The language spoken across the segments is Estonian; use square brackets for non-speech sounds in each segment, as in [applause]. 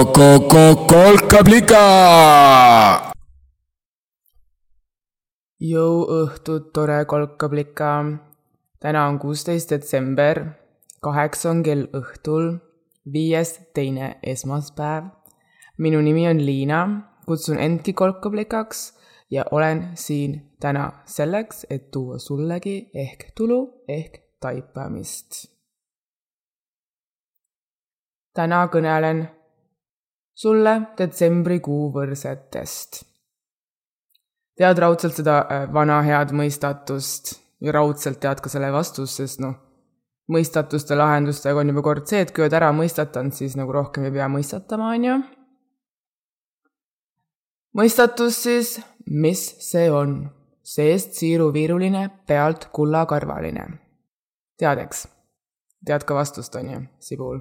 Kolkablika. jõuõhtut, tore kolkablika. täna on kuusteist detsember, kaheksa on kell õhtul, viies teine esmaspäev. minu nimi on Liina, kutsun endki kolkablikaks ja olen siin täna selleks, et tuua sullegi ehk tulu ehk taipamist täna kõnelen sulle detsembrikuu võrsetest. tead raudselt seda äh, vana head mõistatust ja raudselt tead ka selle vastust, sest noh, mõistatuste lahendustega on juba kord see, et kui oled ära mõistatanud, siis nagu rohkem ei pea mõistatama, on ju. mõistatus siis, mis see on? seest siiruviiruline, pealt kullakarvaline. tead, eks? tead ka vastust, on ju, Sibul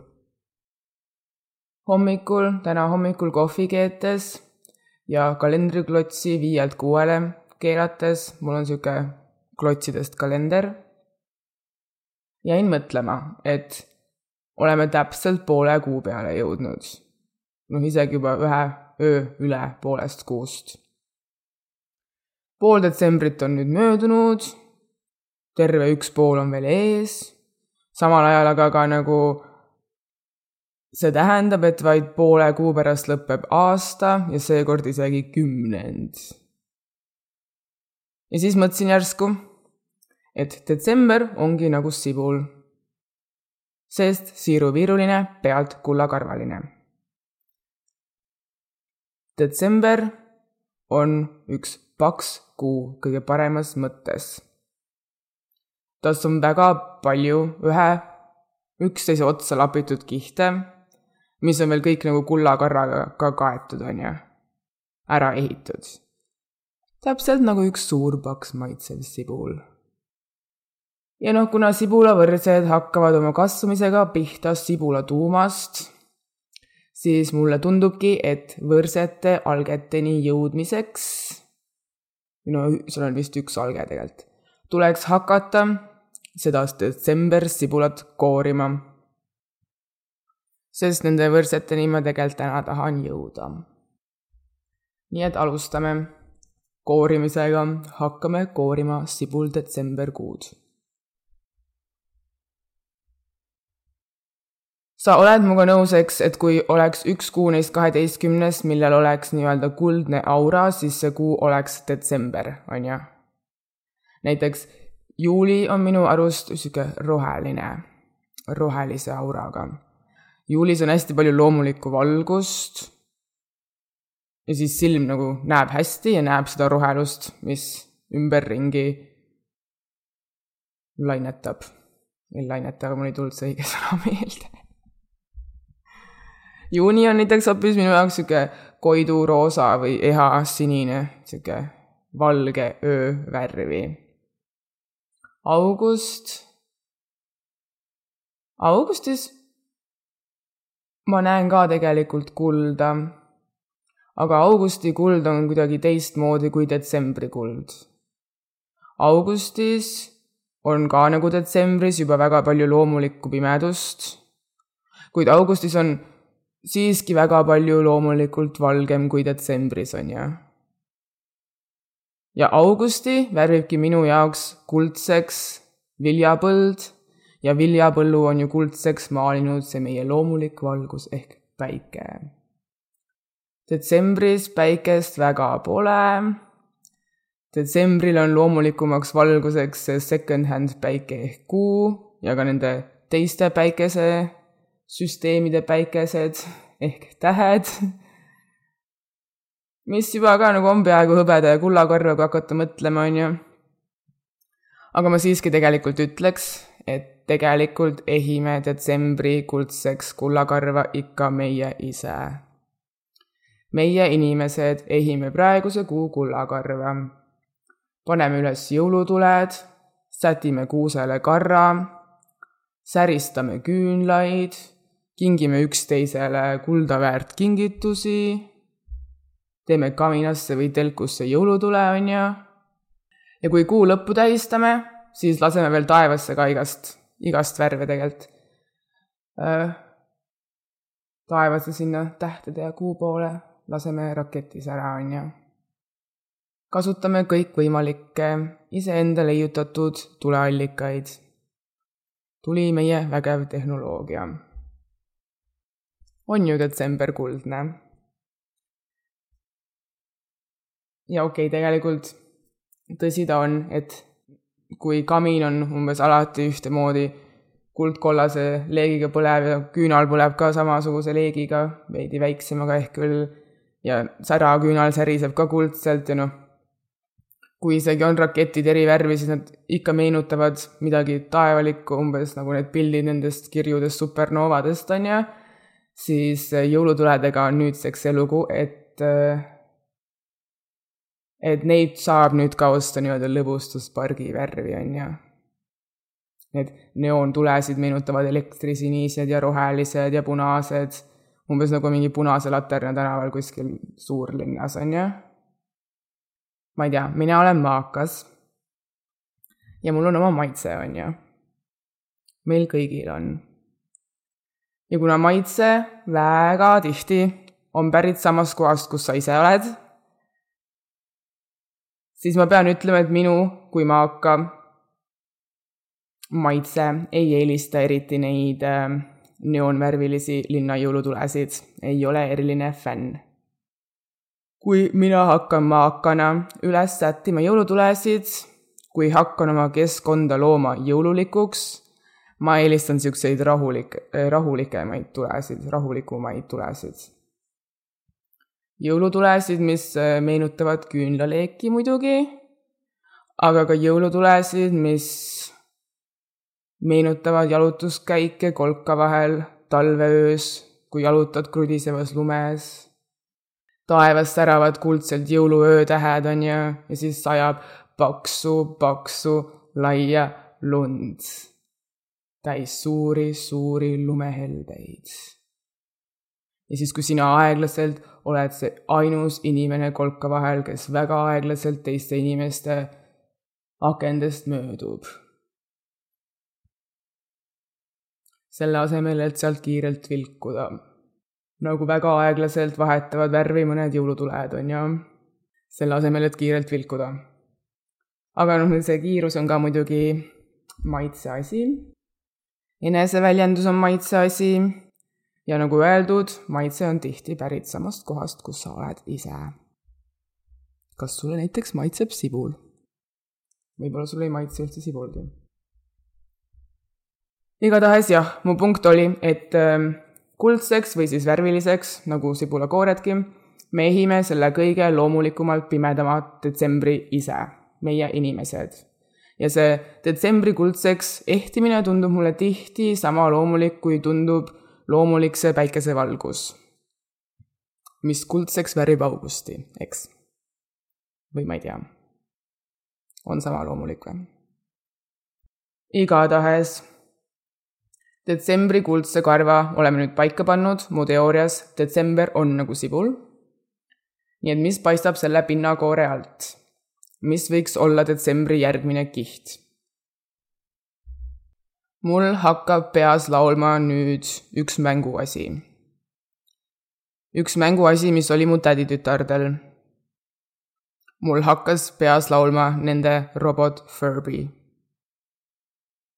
hommikul, täna hommikul kohvi keetes ja kalendriklotsi viielt kuuele keerates, mul on sihuke klotsidest kalender, jäin mõtlema, et oleme täpselt poole kuu peale jõudnud. noh, isegi juba ühe öö üle poolest kuust. pool detsembrit on nüüd möödunud, terve üks pool on veel ees, samal ajal aga ka nagu see tähendab, et vaid poole kuu pärast lõpeb aasta ja seekord isegi kümnend. ja siis mõtlesin järsku, et detsember ongi nagu sibul. seest siiruviiruline, pealt kullakarvaline. detsember on üks paks kuu kõige paremas mõttes. tas on väga palju ühe üksteise otsa lapitud kihte mis on veel kõik nagu kullakarraga ka kaetud, on ju, ära ehitud. täpselt nagu üks suur paks maitsev sibul. ja noh, kuna sibulavõrsed hakkavad oma kasvamisega pihta sibula tuumast, siis mulle tundubki, et võrsete algeteni jõudmiseks, no seal on vist üks alge tegelikult, tuleks hakata seda detsembers sibulat koorima sest nende võrdseteni ma tegelikult täna tahan jõuda. nii et alustame koorimisega, hakkame koorima sibul detsemberkuud. sa oled minuga nõus, eks, et kui oleks üks kuu neist kaheteistkümnest, millel oleks nii-öelda kuldne aura, siis see kuu oleks detsember, on ju? näiteks juuli on minu arust niisugune roheline, rohelise auraga juulis on hästi palju loomulikku valgust. ja siis silm nagu näeb hästi ja näeb seda rohelust, mis ümberringi lainetab. ei laineta, aga mul ei tulnud see õige sõna meelde. juuni on näiteks hoopis minu jaoks sihuke koiduroosa või eha sinine, sihuke valge öövärvi. august. augustis ma näen ka tegelikult kulda. aga augusti kuld on kuidagi teistmoodi kui detsembri kuld. augustis on ka nagu detsembris juba väga palju loomulikku pimedust, kuid augustis on siiski väga palju loomulikult valgem kui detsembris, on ju. ja augusti värvibki minu jaoks kuldseks viljapõld ja viljapõllu on ju kuldseks maalinud see meie loomulik valgus ehk päike. detsembris päikest väga pole. detsembril on loomulikumaks valguseks see second-hand päike ehk kuu ja ka nende teiste päikesesüsteemide päikesed ehk tähed, mis juba ka nagu on peaaegu hõbeda ja kullakorva, kui hakata mõtlema, on ju. aga ma siiski tegelikult ütleks, et tegelikult ehime detsembri kuldseks kullakarva ikka meie ise. meie inimesed ehime praeguse kuu kullakarva. paneme üles jõulutuled, sätime kuusele karra, säristame küünlaid, kingime üksteisele kulda väärt kingitusi, teeme kaminasse või telkusse jõulutule, on ju. ja kui kuu lõppu tähistame, siis laseme veel taevasse ka igast igast värve tegelikult. Äh, taevasse sinna tähtede ja kuu poole, laseme raketis ära, on ju. kasutame kõikvõimalikke iseenda leiutatud tuleallikaid. tuli meie vägev tehnoloogia. on ju detsember kuldne? ja okei okay,, tegelikult tõsi ta on, et kui kamin on umbes alati ühtemoodi kuldkollase leegiga põlev ja küünal põleb ka samasuguse leegiga, veidi väiksemaga ehk küll, ja säraküünal säriseb ka kuldselt ja noh, kui isegi on raketid eri värvi, siis nad ikka meenutavad midagi taevalikku, umbes nagu need pildid nendest kirjudest supernoovadest, on ju, siis jõulutuledega on nüüdseks see lugu, et et neid saab nüüd ka osta nii-öelda lõbustuspargi värvi, on ju Need neoontulesid meenutavad elektrisinised ja rohelised ja punased, umbes nagu mingi Punase laterna tänaval kuskil suurlinnas, on ju. ma ei tea, mina olen maakas. ja mul on oma maitse, on ju. meil kõigil on. ja kuna maitse väga tihti on pärit samast kohast, kus sa ise oled, siis ma pean ütlema, et minu kui maaka maitse ei eelista eriti neid äh, neoonvärvilisi linna jõulutulesid, ei ole eriline fänn. kui mina hakkan maakana üles sättima jõulutulesid, kui hakkan oma keskkonda looma jõululikuks, ma eelistan niisuguseid rahulik, rahulikemaid tulesid, rahulikumaid tulesid. Jõulutulesid, mis äh, meenutavad küünlaleeki muidugi, aga ka jõulutulesid, mis meenutavad jalutuskäike kolka vahel talveöös, kui jalutad krudisevas lumes. taevas säravad kuldselt jõuluöötähed, on ju, ja siis sajab paksu, paksu, laia lund, täis suuri, suuri lumehelbeid. ja siis, kui sina aeglaselt oled see ainus inimene kolka vahel, kes väga aeglaselt teiste inimeste akendest möödub selle asemel, et sealt kiirelt vilkuda. nagu väga aeglaselt vahetavad värvi mõned jõulutuled, on ju, selle asemel, et kiirelt vilkuda. aga noh, see kiirus on ka muidugi maitse asi. eneseväljendus on maitse asi ja nagu öeldud, maitse on tihti pärit samast kohast, kus sa oled ise. kas sulle näiteks maitseb sibul? võib-olla sulle ei maitse üldse sibulgi igatahes jah, mu punkt oli, et ähm, kuldseks või siis värviliseks, nagu sibulakooredki, me ehime selle kõige loomulikumalt pimedama detsembri ise, meie inimesed. ja see detsembri kuldseks ehtimine tundub mulle tihti sama loomulik, kui tundub loomulik see päikesevalgus, mis kuldseks värvib augusti, eks? või ma ei tea, on sama loomulik või? igatahes detsembri kuldse karva oleme nüüd paika pannud, mu teoorias detsember on nagu sibul. nii et mis paistab selle pinnakoore alt? mis võiks olla detsembri järgmine kiht? Mul hakkab peas laulma nüüd üks mänguasi. üks mänguasi, mis oli mu täditütardel. mul hakkas peas laulma nende robot Furby.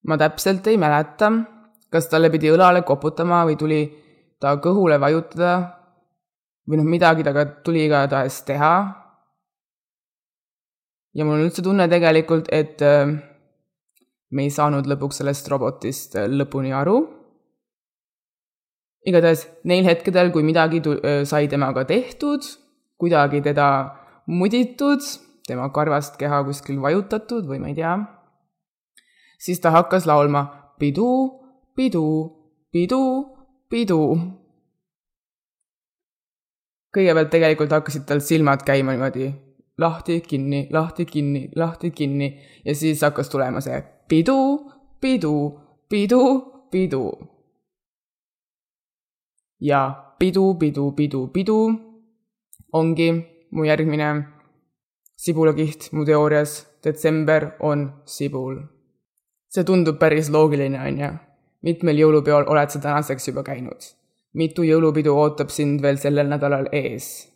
ma täpselt ei mäleta kas talle pidi õlale koputama või tuli ta kõhule vajutada või noh, midagi temaga tuli igatahes teha. ja mul on üldse tunne tegelikult, et äh, me ei saanud lõpuks sellest robotist äh, lõpuni aru. igatahes neil hetkedel, kui midagi äh, sai temaga tehtud, kuidagi teda muditud, tema karvast keha kuskil vajutatud või ma ei tea, siis ta hakkas laulma pidu pidu, pidu, pidu. kõigepealt tegelikult hakkasid tal silmad käima niimoodi lahti, kinni, lahti, kinni, lahti, kinni ja siis hakkas tulema see pidu, pidu, pidu, pidu. ja pidu, pidu, pidu, pidu ongi mu järgmine sibulakiht mu teoorias. detsember on sibul. see tundub päris loogiline, on ju mitmel jõulupeol oled sa tänaseks juba käinud? mitu jõulupidu ootab sind veel sellel nädalal ees?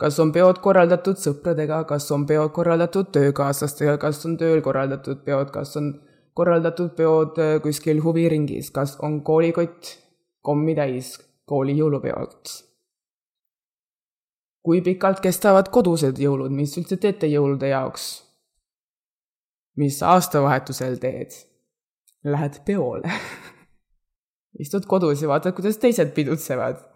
Kas on peod korraldatud sõpradega, kas on peod korraldatud töökaaslastega, kas on tööl korraldatud peod, kas on korraldatud peod äh, kuskil huviringis, kas on koolikott kommi täis kooli jõulupeod? kui pikalt kestavad kodused jõulud, mis üldse teete jõulude jaoks? mis aastavahetusel teed? Lähed peole. [laughs] Istud kodus ja vaatad, kuidas teised pidutsevad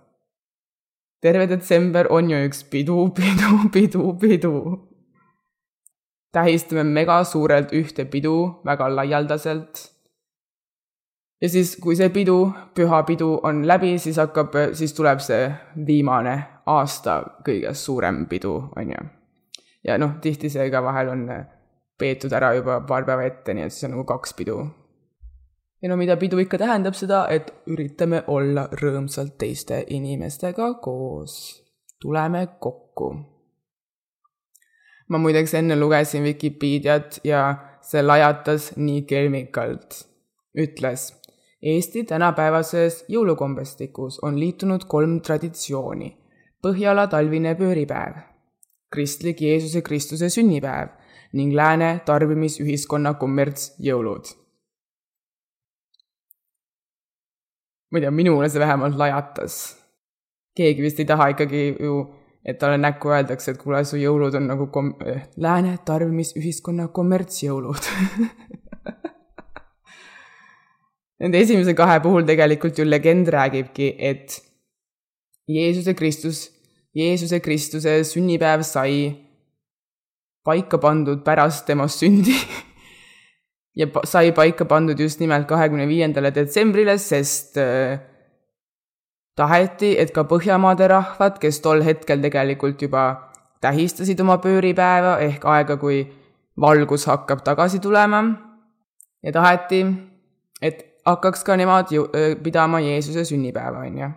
terve detsember on ju üks pidu, [laughs] pidu, pidu, pidu. tähistame mega suurelt ühte pidu väga laialdaselt. ja siis, kui see pidu, püha pidu on läbi, siis hakkab, siis tuleb see viimane aasta kõige suurem pidu, on ju. ja noh, tihti see ka vahel on peetud ära juba paar päeva ette, nii et siis on nagu kaks pidu ja no mida pidu ikka tähendab seda, et üritame olla rõõmsalt teiste inimestega koos. tuleme kokku. ma muideks enne lugesin Vikipeediat ja see lajatas nii kelmikalt. ütles, Eesti tänapäevases jõulukombestikus on liitunud kolm traditsiooni. Põhjala talvine pööripäev, kristlik Jeesuse Kristuse sünnipäev ning lääne tarbimisühiskonna kommertsjõulud ma ei tea, minule see vähemalt lajatas. keegi vist ei taha ikkagi ju, et talle näkku öeldakse, et kuule, su jõulud on nagu kom-, lääne tarbimisühiskonna kommertsjõulud [laughs] Nende esimese kahe puhul tegelikult ju legend räägibki, et Jeesuse Kristus, Jeesuse Kristuse sünnipäev sai paika pandud pärast tema sündi [laughs] ja sai paika pandud just nimelt kahekümne viiendale detsembrile, sest äh, taheti, et ka Põhjamaade rahvad, kes tol hetkel tegelikult juba tähistasid oma pööripäeva ehk aega, kui valgus hakkab tagasi tulema ja taheti, et hakkaks ka nemad ju pidama Jeesuse sünnipäeva, on ju.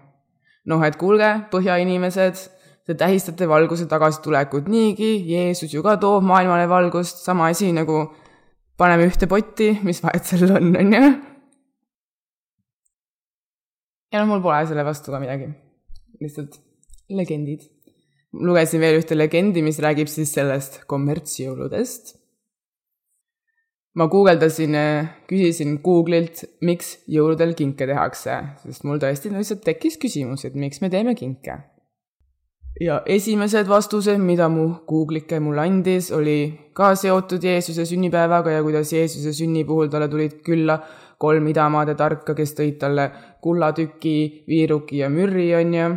noh, et kuulge, põhjainimesed, te tähistate valguse tagasitulekut niigi, Jeesus ju ka toob maailmale valgust, sama asi nagu paneme ühte potti, mis vahet seal on, on ju. ja noh, mul pole selle vastu ka midagi. lihtsalt legendid. lugesin veel ühte legendi, mis räägib siis sellest kommertsjõuludest. ma guugeldasin, küsisin Google'ilt, miks jõuludel kinke tehakse, sest mul tõesti lihtsalt tekkis küsimus, et miks me teeme kinke ja esimesed vastused, mida mu Google'ike mulle andis, oli ka seotud Jeesuse sünnipäevaga ja kuidas Jeesuse sünni puhul talle tulid külla kolm idamaade tarka, kes tõid talle kullatüki, viiruki ja mürri, on ju.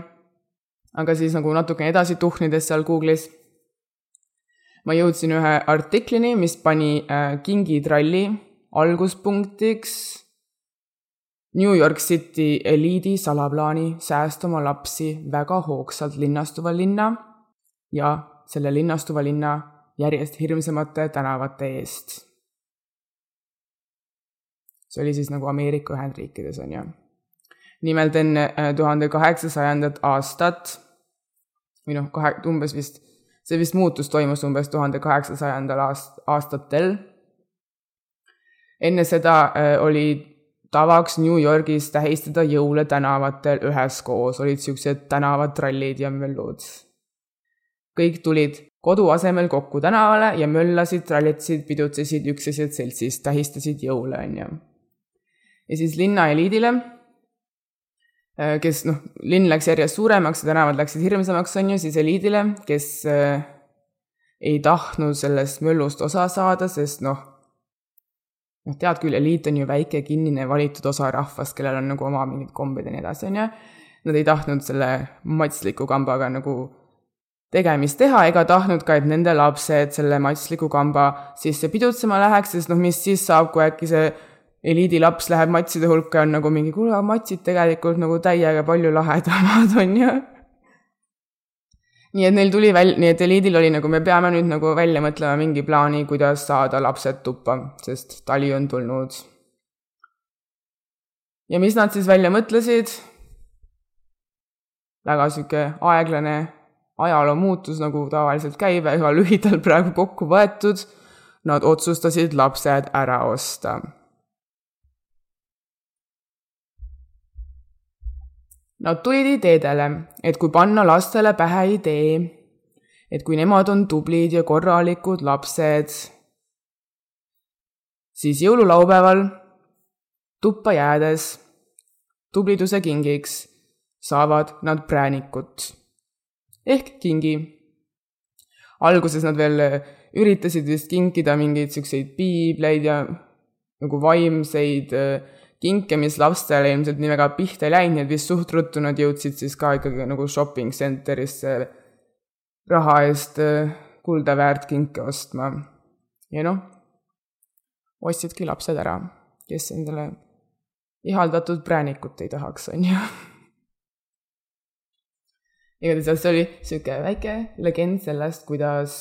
aga siis nagu natukene edasi tuhnides seal Google'is, ma jõudsin ühe artiklini, mis pani äh, kingitralli alguspunktiks New York City eliidi salaplaani säästa oma lapsi väga hoogsalt linnastuva linna ja selle linnastuva linna järjest hirmsamate tänavate eest. see oli siis nagu Ameerika Ühendriikides, on ju. nimelt enne äh, tuhande kaheksasajandat aastat või noh, kahe, umbes vist, see vist muutus toimus umbes tuhande kaheksasajandal aast-, aastatel. enne seda äh, olid tavaks New Yorgis tähistada jõule tänavatel üheskoos, olid siuksed tänavatrallid ja möllud. kõik tulid kodu asemel kokku tänavale ja möllasid, trallitasid, pidutsesid üksteised seltsis, tähistasid jõule, on ju. ja siis linna eliidile, äh, kes noh, linn läks järjest suuremaks ja tänavad läksid hirmsamaks, on ju, siis eliidile, kes äh, ei tahtnud sellest möllust osa saada, sest noh, noh, tead küll, eliit on ju väike kinnine valitud osa rahvast, kellel on nagu oma mingid kombed ja nii edasi, on ju. Nad ei tahtnud selle matsliku kambaga nagu tegemist teha ega tahtnud ka, et nende lapsed selle matsliku kamba sisse pidutsema läheks, sest noh, mis siis saab, kui äkki see eliidi laps läheb matside hulka ja on nagu mingi, kuule, matsid tegelikult nagu täiega palju lahedamad, on ju nii et neil tuli väl-, nii et eliidil oli nagu, me peame nüüd nagu välja mõtlema mingi plaani, kuidas saada lapsed tuppa, sest tali on tulnud. ja mis nad siis välja mõtlesid? väga sihuke aeglane ajaloo muutus, nagu tavaliselt käib, väga lühidalt praegu kokku võetud. Nad otsustasid lapsed ära osta Nad tulid ideedele, et kui panna lastele pähe idee, et kui nemad on tublid ja korralikud lapsed, siis jõululaupäeval tuppa jäädes tubliduse kingiks saavad nad präänikut ehk kingi. alguses nad veel üritasid vist kinkida mingeid siukseid piibleid ja nagu vaimseid äh, kinke, mis lastele ilmselt nii väga pihta ei läinud, nii et vist suht ruttu nad jõudsid siis ka ikkagi nagu shopping center'isse raha eest äh, kulda väärt kinke ostma. ja noh, ostsidki lapsed ära, kes endale ihaldatud präänikut ei tahaks, on ju. [laughs] igatahes see oli sihuke väike legend sellest, kuidas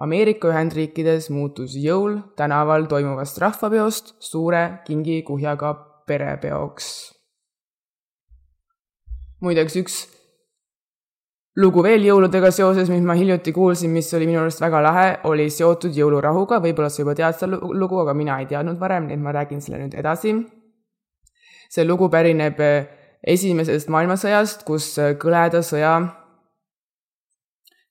Ameerika Ühendriikides muutus jõul tänaval toimuvast rahvapeost suure kingikuhjaga perepeoks. muideks üks lugu veel jõuludega seoses, mis ma hiljuti kuulsin, mis oli minu arust väga lahe, oli seotud jõulurahuga, võib-olla sa juba tead seda lugu, aga mina ei teadnud varem, nii et ma räägin selle nüüd edasi. see lugu pärineb esimesest maailmasõjast, kus kõleda sõja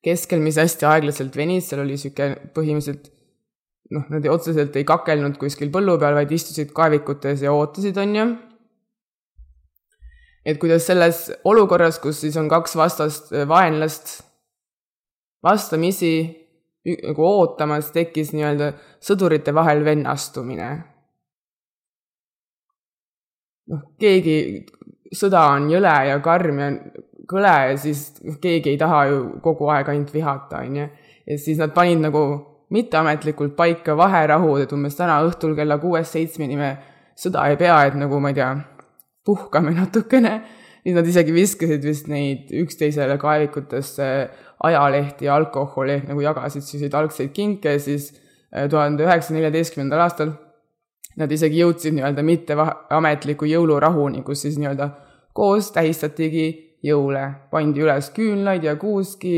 keskel, mis hästi aeglaselt venis, seal oli niisugune põhimõtteliselt noh, nad otseselt ei kakelnud kuskil põllu peal, vaid istusid kaevikutes ja ootasid, on ju. et kuidas selles olukorras, kus siis on kaks vastast äh, vaenlast vastamisi nagu ootamas, tekkis nii-öelda sõdurite vahel vennastumine. noh, keegi, sõda on jõle ja karm ja kõle ja siis keegi ei taha ju kogu aeg ainult vihata, on ju. ja siis nad panid nagu mitteametlikult paika vaherahud, et umbes täna õhtul kella kuuest-seitsmeni me sõda ei pea, et nagu ma ei tea, puhkame natukene. siis nad isegi viskasid vist neid üksteisele kaevikutesse ajalehti ja alkoholi ehk nagu jagasid selliseid algseid kinke, siis äh, tuhande üheksasaja neljateistkümnendal aastal nad isegi jõudsid nii-öelda mitteametliku jõulurahuni, kus siis nii-öelda koos tähistatigi jõule, pandi üles küünlaid ja kuuski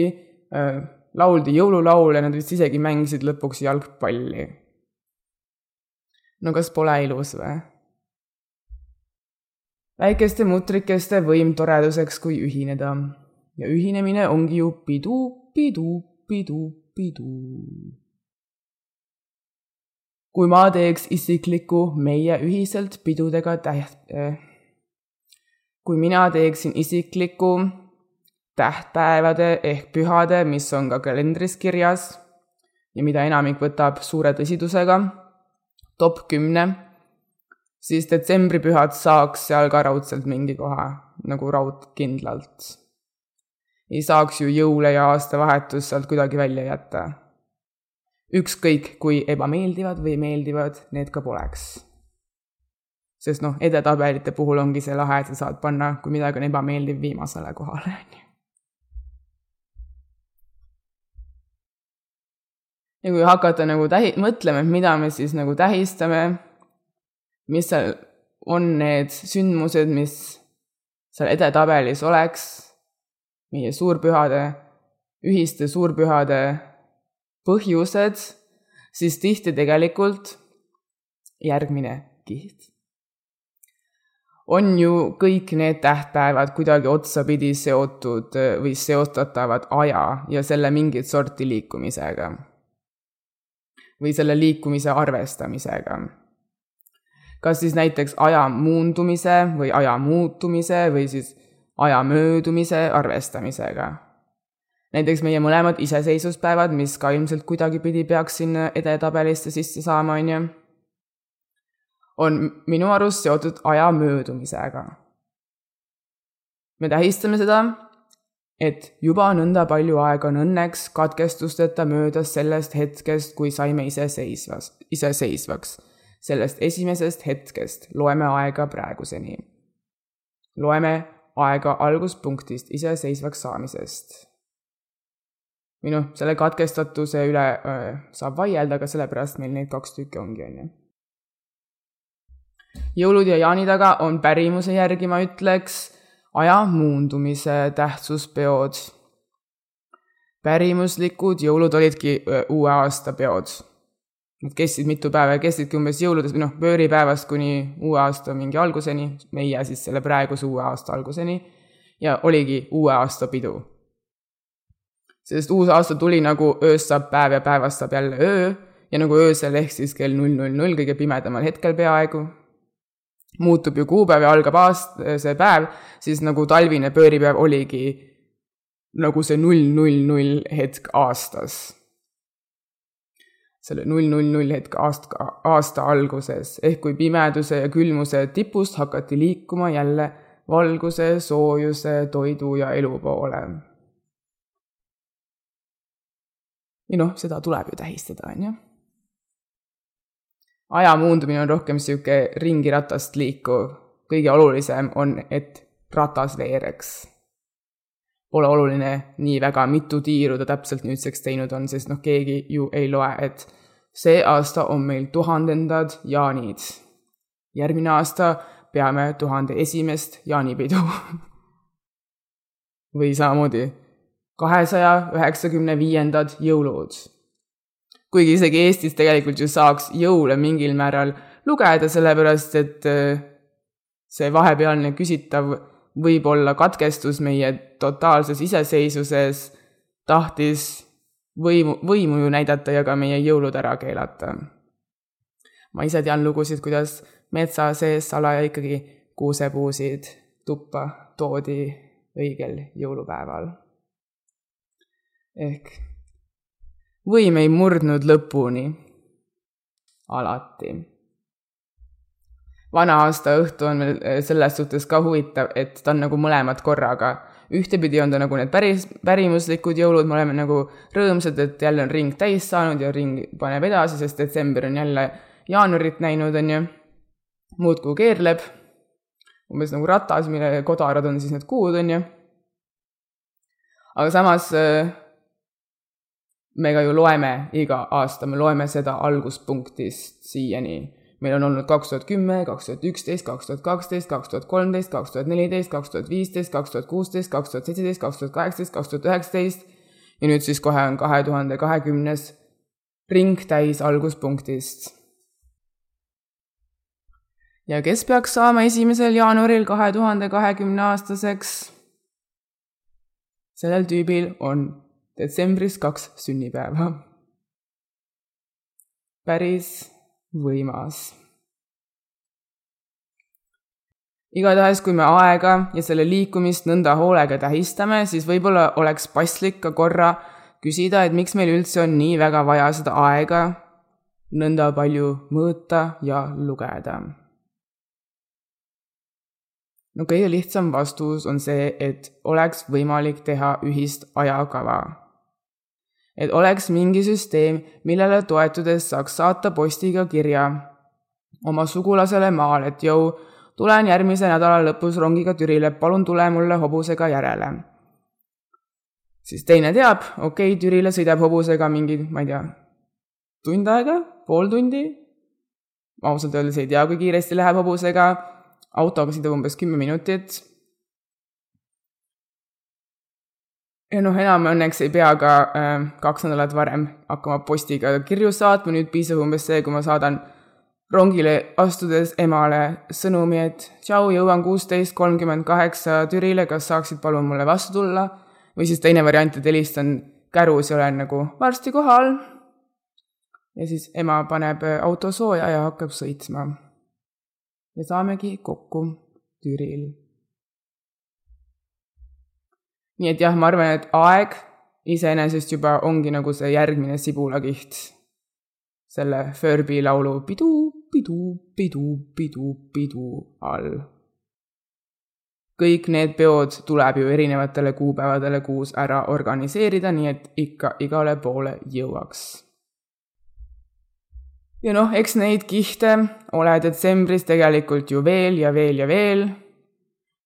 äh,, lauldi jõululaule, nad vist isegi mängisid lõpuks jalgpalli. no kas pole ilus või? väikeste mutrikeste võim toreduseks, kui ühineda. ja ühinemine ongi ju pidu, pidu, pidu, pidu. kui ma teeks isikliku meie ühiselt pidudega täht- äh,, kui mina teeksin isikliku tähtpäevade ehk pühade, mis on ka kalendris kirjas ja mida enamik võtab suure tõsidusega, top kümne, siis detsembripühad saaks seal ka raudselt mingi koha, nagu raudkindlalt. ei saaks ju jõule ja aastavahetust sealt kuidagi välja jätta. ükskõik, kui ebameeldivad või meeldivad need ka poleks sest noh, edetabelite puhul ongi see lahe, et sa saad panna, kui midagi on ebameeldiv, viimasele kohale, [laughs] on ju. ja kui hakata nagu tähi-, mõtlema, et mida me siis nagu tähistame, mis seal on need sündmused, mis seal edetabelis oleks, meie suurpühade, ühiste suurpühade põhjused, siis tihti tegelikult järgmine kiht on ju kõik need tähtpäevad kuidagi otsapidi seotud äh, või seostatavad aja ja selle mingit sorti liikumisega. või selle liikumise arvestamisega. kas siis näiteks aja muundumise või aja muutumise või siis aja möödumise arvestamisega. näiteks meie mõlemad iseseisvuspäevad, mis ka ilmselt kuidagipidi peaks sinna edetabelisse sisse saama, on ju on minu arust seotud aja möödumisega. me tähistame seda, et juba nõnda palju aega on õnneks katkestusteta möödas sellest hetkest, kui saime iseseisvas, iseseisvaks. sellest esimesest hetkest loeme aega praeguseni. loeme aega alguspunktist iseseisvaks saamisest. või noh, selle katkestatuse üle öö, saab vaielda, aga sellepärast meil neid kaks tükki ongi, on ju jõulud ja jaanitaga on pärimuse järgi, ma ütleks, aja muundumise tähtsuspeod. pärimuslikud jõulud olidki uue aasta peod. Nad kestsid mitu päeva ja kestsidki umbes jõuludes või noh, pööripäevast kuni uue aasta mingi alguseni, meie siis selle praeguse uue aasta alguseni, ja oligi uue aasta pidu. sest uus aasta tuli nagu ööst saab päev ja päevast saab jälle öö ja nagu öösel ehk siis kell null null null kõige pimedamal hetkel peaaegu, muutub ju kuupäev ja algab aast-, see päev, siis nagu talvine pööripäev oligi nagu see null null null hetk aastas selle null null null hetk aasta, aasta alguses, ehk kui pimeduse ja külmuse tipust hakati liikuma jälle valguse, soojuse, toidu ja elu poole. ja noh, seda tuleb ju tähistada, on ju. Aja muundumine on rohkem niisugune ringiratast liikuv, kõige olulisem on, et ratas veereks. Pole oluline nii väga, mitu tiiru ta täpselt nüüdseks teinud on, sest noh, keegi ju ei loe, et see aasta on meil tuhandendad jaanid. järgmine aasta peame tuhande esimest jaanipidu [laughs] või samamoodi kahesaja üheksakümne viiendad jõulud. Kuigi isegi Eestis tegelikult ju saaks jõule mingil määral lugeda, sellepärast et äh, see vahepealne küsitav võib-olla katkestus meie totaalses iseseisvuses tahtis võimu, võimu ju näidata ja ka meie jõulud ära keelata. ma ise tean lugusid, kuidas metsa sees salaja ikkagi kuusepuusid tuppa toodi õigel jõulupäeval. ehk võim ei murdnud lõpuni. alati. vana aasta õhtu on veel selles suhtes ka huvitav, et ta on nagu mõlemad korraga ühtepidi on ta nagu need päris, pärimuslikud jõulud, me oleme nagu rõõmsad, et jälle on ring täis saanud ja ring paneb edasi, sest detsember on jälle jaanuarit näinud, on ju, muudkui keerleb, umbes nagu ratas, mille kodarad on siis need kuud, on ju. aga samas äh, me ka ju loeme iga aasta, me loeme seda alguspunktist siiani meil on olnud kaks tuhat kümme, kaks tuhat üksteist, kaks tuhat kaksteist, kaks tuhat kolmteist, kaks tuhat neliteist, kaks tuhat viisteist, kaks tuhat kuusteist, kaks tuhat seitseteist, kaks tuhat kaheksateist, kaks tuhat üheksateist ja nüüd siis kohe on kahe tuhande kahekümnes ring täis alguspunktist. ja kes peaks saama esimesel jaanuaril kahe tuhande kahekümne aastaseks? sellel tüübil on detsembris kaks sünnipäeva. päris võimas. igatahes, kui me aega ja selle liikumist nõnda hoolega tähistame, siis võib-olla oleks paslik ka korra küsida, et miks meil üldse on nii väga vaja seda aega nõnda palju mõõta ja lugeda. no kõige lihtsam vastus on see, et oleks võimalik teha ühist ajakava et oleks mingi süsteem, millele toetudes saaks saata postiga kirja oma sugulasele maal, et jõu, tulen järgmise nädala lõpus rongiga Türile, palun tule mulle hobusega järele. siis teine teab, okei okay,, Türile sõidab hobusega mingi, ma ei tea, tund aega, pool tundi, ausalt öeldes ei tea, kui kiiresti läheb hobusega, autoga sõidab umbes kümme minutit ja noh, enam õnneks ei pea ka äh, kaks nädalat varem hakkama postiga kirju saatma, nüüd piisab umbes see, kui ma saadan rongile astudes emale sõnumi, et tšau, jõuan kuusteist kolmkümmend kaheksa Türile, kas saaksid palun mulle vastu tulla? või siis teine variant, et helistan kärus ja olen nagu varsti kohal. ja siis ema paneb auto sooja ja hakkab sõitma. ja saamegi kokku Türil nii et jah, ma arvan, et aeg iseenesest juba ongi nagu see järgmine sibulakiht selle Furby laulu pidu, pidu, pidu, pidu, pidu all. kõik need peod tuleb ju erinevatele kuupäevadele kuus ära organiseerida, nii et ikka igale poole jõuaks. ja noh, eks neid kihte ole detsembris tegelikult ju veel ja veel ja veel.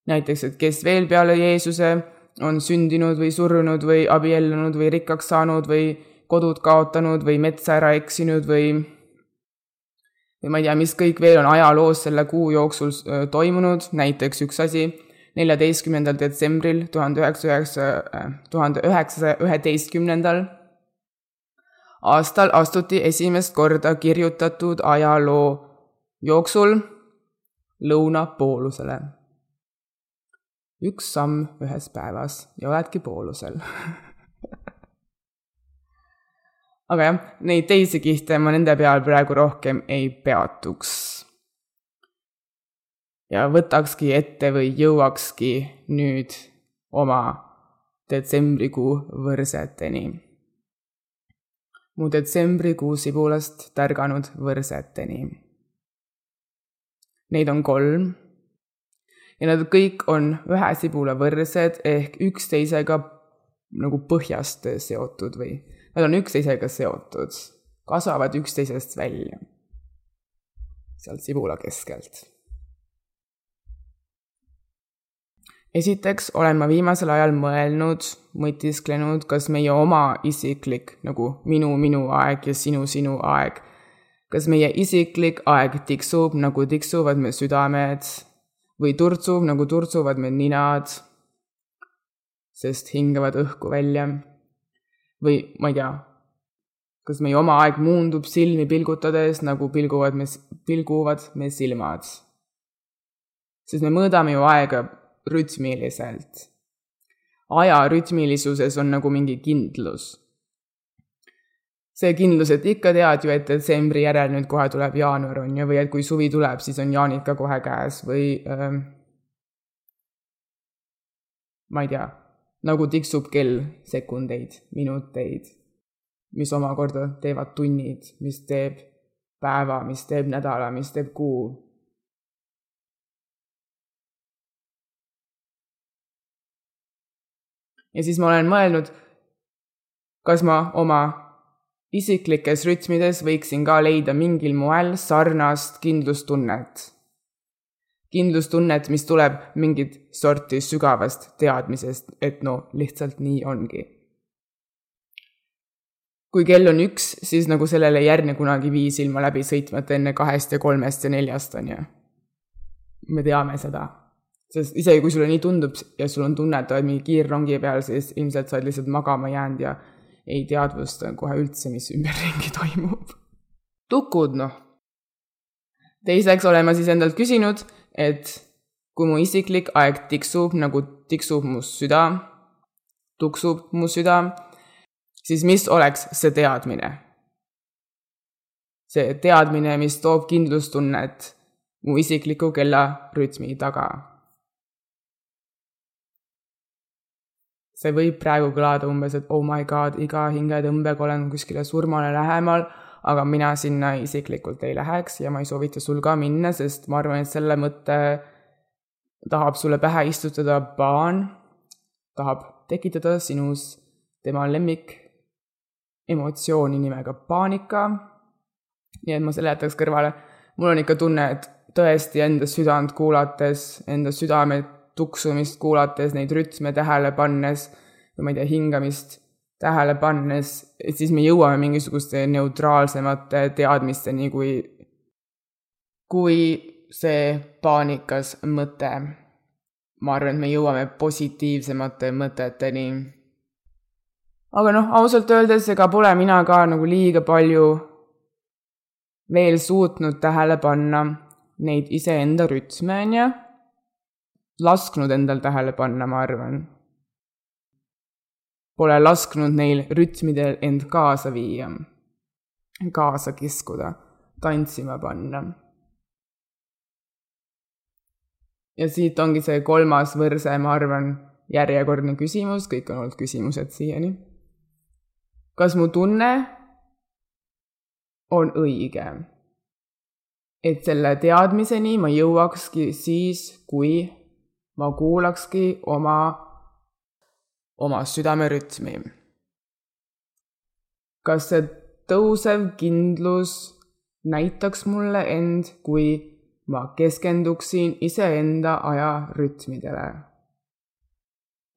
näiteks, et kes veel peale Jeesuse on sündinud või surnud või abiellunud või rikkaks saanud või kodud kaotanud või metsa ära eksinud või või ma ei tea, mis kõik veel on ajaloos selle kuu jooksul toimunud, näiteks üks asi, neljateistkümnendal detsembril tuhande üheksasaja üheksa, tuhande üheksasaja üheteistkümnendal aastal astuti esimest korda kirjutatud ajaloo jooksul lõunapoolusele. Üks samm ühes päevas ja oledki poolusel [laughs] aga jah, neid teisi kihte ma nende peal praegu rohkem ei peatuks. ja võtakski ette või jõuakski nüüd oma detsembrikuu võrseteni. mu detsembrikuu sibulast tärganud võrseteni. Neid on kolm ja nad kõik on ühe sibula võrsed ehk üksteisega nagu põhjast seotud või Nad on üksteisega seotud, kasvavad üksteisest välja. sealt sibula keskelt. esiteks olen ma viimasel ajal mõelnud, mõtisklenud, kas meie oma isiklik nagu minu, minu aeg ja sinu, sinu aeg, kas meie isiklik aeg tiksub, nagu tiksuvad me südamed või turtsub, nagu turtsuvad me ninad, sest hingavad õhku välja või ma ei tea, kas meie oma aeg muundub silmi pilgutades, nagu pilguvad me, pilguvad me silmad. sest me mõõdame ju aega rütmiliselt. aja rütmilisuses on nagu mingi kindlus. See kindlus, et ikka tead ju, et detsembri järel nüüd kohe tuleb jaanuar, on ju, või et kui suvi tuleb, siis on jaanid ka kohe käes või ähm, ma ei tea nagu tiksub kell sekundeid, minuteid, mis omakorda teevad tunnid, mis teeb päeva, mis teeb nädala, mis teeb kuu. ja siis ma olen mõelnud, kas ma oma isiklikes rütmides võiksin ka leida mingil moel sarnast kindlustunnet kindlustunnet, mis tuleb mingit sorti sügavast teadmisest, et no lihtsalt nii ongi. kui kell on üks, siis nagu sellele ei järgne kunagi viis ilma läbi sõitmata enne kahest ja kolmest ja neljast, on ju. me teame seda. sest isegi kui sulle nii tundub ja sul on tunne, et oled mingi kiirrongi peal, siis ilmselt sa oled lihtsalt magama jäänud ja ei teadvusta kohe üldse, mis ümberringi [laughs] toimub. tukud, noh. teiseks olen ma siis endalt küsinud et kui mu isiklik aeg tiksub nagu tiksub mu süda, tuksub mu süda, siis mis oleks see teadmine? see teadmine, mis toob kindlustunnet mu isikliku kellarütmi taga. See võib praegu kõlada umbes, et oh my god, iga hingetõmbega olen kuskile surmale lähemal aga mina sinna isiklikult ei läheks ja ma ei soovita sul ka minna, sest ma arvan, et selle mõtte tahab sulle pähe istutada paan, tahab tekitada sinus tema lemmik emotsiooni nimega paanika. nii et ma selle jätaks kõrvale. mul on ikka tunne, et tõesti enda südant kuulates, enda südame tuksumist kuulates, neid rütme tähele pannes, või ma ei tea, hingamist tähele pannes, et siis me jõuame mingisuguste neutraalsemate teadmisteni, kui, kui see paanikas mõte. ma arvan, et me jõuame positiivsemate mõteteni. aga noh, ausalt öeldes, ega pole mina ka nagu liiga palju veel suutnud tähele panna neid iseenda rütme, on ju. Lasknud endal tähele panna, ma arvan pole lasknud neil rütmidel end kaasa viia, kaasa kiskuda, tantsima panna. ja siit ongi see kolmas võrse, ma arvan, järjekordne küsimus, kõik on olnud küsimused siiani. kas mu tunne on õige? et selle teadmiseni ma jõuakski siis, kui ma kuulakski oma oma südamerütmi. kas see tõusev kindlus näitaks mulle end, kui ma keskenduksin iseenda ajarütmidele?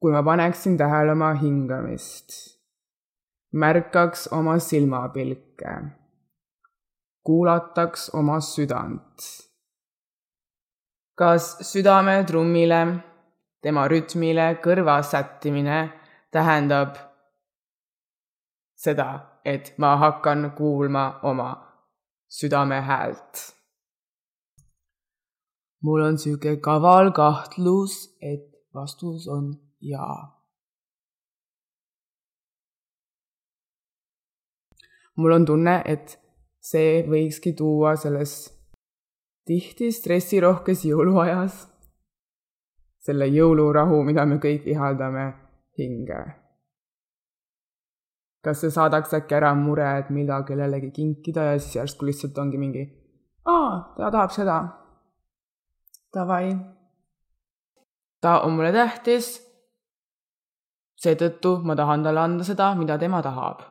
kui ma paneksin tähele oma hingamist, märkaks oma silmapilke, kuulataks oma südant. Kas südametrummile tema rütmile kõrva sättimine tähendab seda, et ma hakkan kuulma oma südame häält. mul on sihuke kaval kahtlus, et vastus on jaa. mul on tunne, et see võikski tuua selles tihti stressirohkes jõuluajas selle jõulurahu, mida me kõik ihaldame hinge. kas see saadaks äkki ära mure, et mida kellelegi kinkida ja siis järsku lihtsalt ongi mingi, aa, ta tahab seda. Davai. ta on mulle tähtis. seetõttu ma tahan talle anda seda, mida tema tahab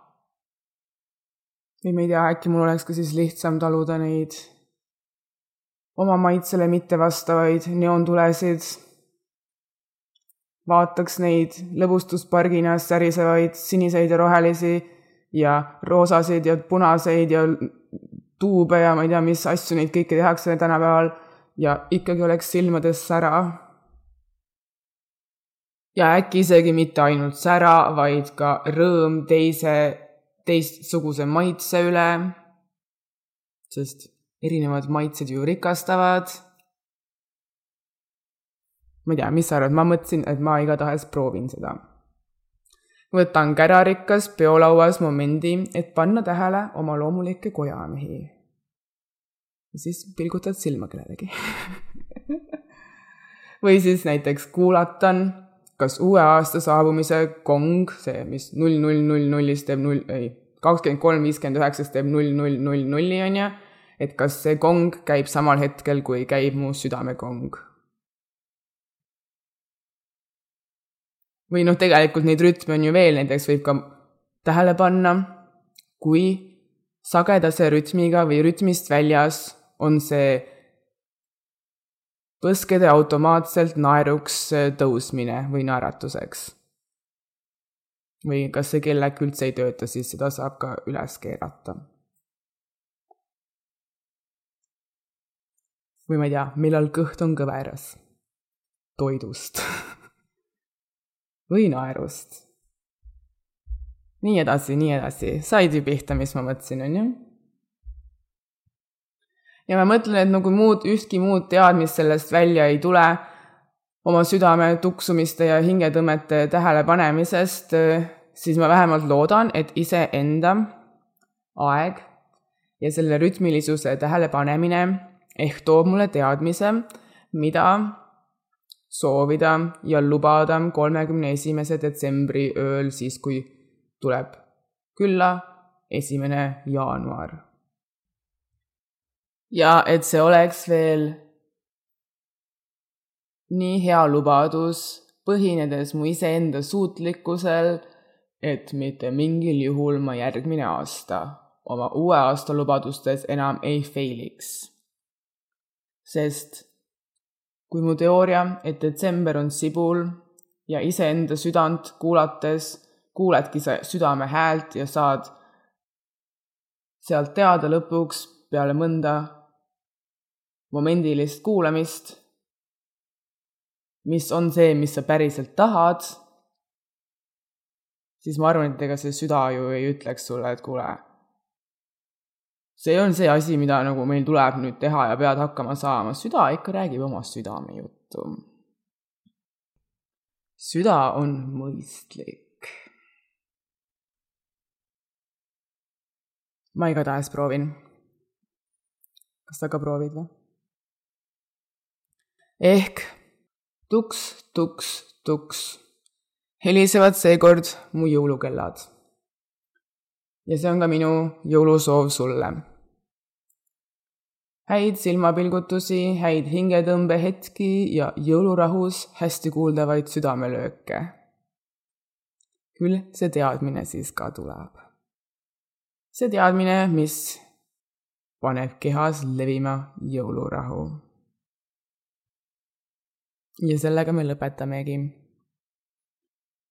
või ma ei tea, äkki mul oleks ka siis lihtsam taluda neid oma maitsele mittevastavaid neoontulesid. vaataks neid lõbustuspargina särisevaid siniseid ja rohelisi ja roosasid ja punaseid ja tuube ja ma ei tea, mis asju neid kõiki tehakse tänapäeval ja ikkagi oleks silmades sära. ja äkki isegi mitte ainult sära, vaid ka rõõm teise teistsuguse maitse üle, sest erinevad maitsed ju rikastavad. ma ei tea, mis sa arvad, ma mõtlesin, et ma igatahes proovin seda. võtan kärarikas peolauas momendi, et panna tähele oma loomulikke kojamehi. ja siis pilgutad silma kellelegi [laughs] või siis näiteks kuulatan kas uue aasta saabumise kong, see, mis null, null, null, nullist teeb null, ei, kakskümmend kolm, viiskümmend üheksast teeb null, null, null, nulli, on ju, et kas see kong käib samal hetkel, kui käib mu südamekong. või noh, tegelikult neid rütme on ju veel, näiteks võib ka tähele panna, kui sagedase rütmiga või rütmist väljas on see põskede automaatselt naeruks tõusmine või naeratuseks. või kas see kell äkki üldse ei tööta, siis seda saab ka üles keerata. Või ma ei tea, millal kõht on kõveras. Toidust. [laughs] Või naerust. nii edasi, nii edasi, said ju pihta, mis ma mõtlesin, on ju ja ma mõtlen, et nagu muud, ühtki muud teadmist sellest välja ei tule oma südame tuksumiste ja hingetõmmete tähelepanemisest, siis ma vähemalt loodan, et iseenda aeg ja selle rütmilisuse tähelepanemine ehk toob mulle teadmise, mida soovida ja lubada kolmekümne esimese detsembri ööl, siis kui tuleb külla esimene jaanuar ja et see oleks veel nii hea lubadus, põhinedes mu iseenda suutlikkusel, et mitte mingil juhul ma järgmine aasta oma uue aasta lubadustes enam ei failiks. Sest kui mu teooria, et detsember on sibul ja iseenda südant kuulates kuuledki sa südame häält ja saad sealt teada lõpuks peale mõnda momendilist kuulamist, mis on see, mis sa päriselt tahad, siis ma arvan, et ega see süda ju ei ütleks sulle, et kuule, see on see asi, mida nagu meil tuleb nüüd teha ja pead hakkama saama, süda ikka räägib oma südamejuttu. süda on mõistlik. ma igatahes proovin. kas sa ka proovid või? ehk tuks, tuks, tuks helisevad seekord mu jõulukellad. ja see on ka minu jõulusoov sulle. Häid silmapilgutusi, häid hingetõmbehetki ja jõulurahus hästi kuuldavaid südamelööke. küll see teadmine siis ka tuleb. see teadmine, mis paneb kehas levima jõulurahu ja sellega me lõpetamegi.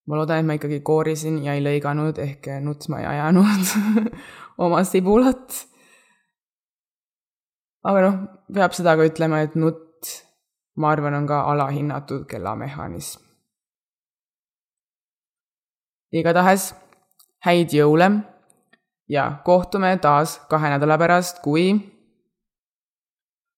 ma loodan, et ma ikkagi koorisin ja ei lõiganud ehk nutsma ei ajanud [laughs] oma sibulat. Aga noh, peab seda ka ütlema, et nutt, ma arvan, on ka alahinnatud kellamehhanism. igatahes häid jõule ja kohtume taas kahe nädala pärast, kui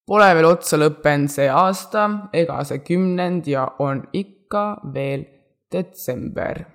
pole veel otsa lõppenud see aasta ega see kümnend ja on ikka veel detsember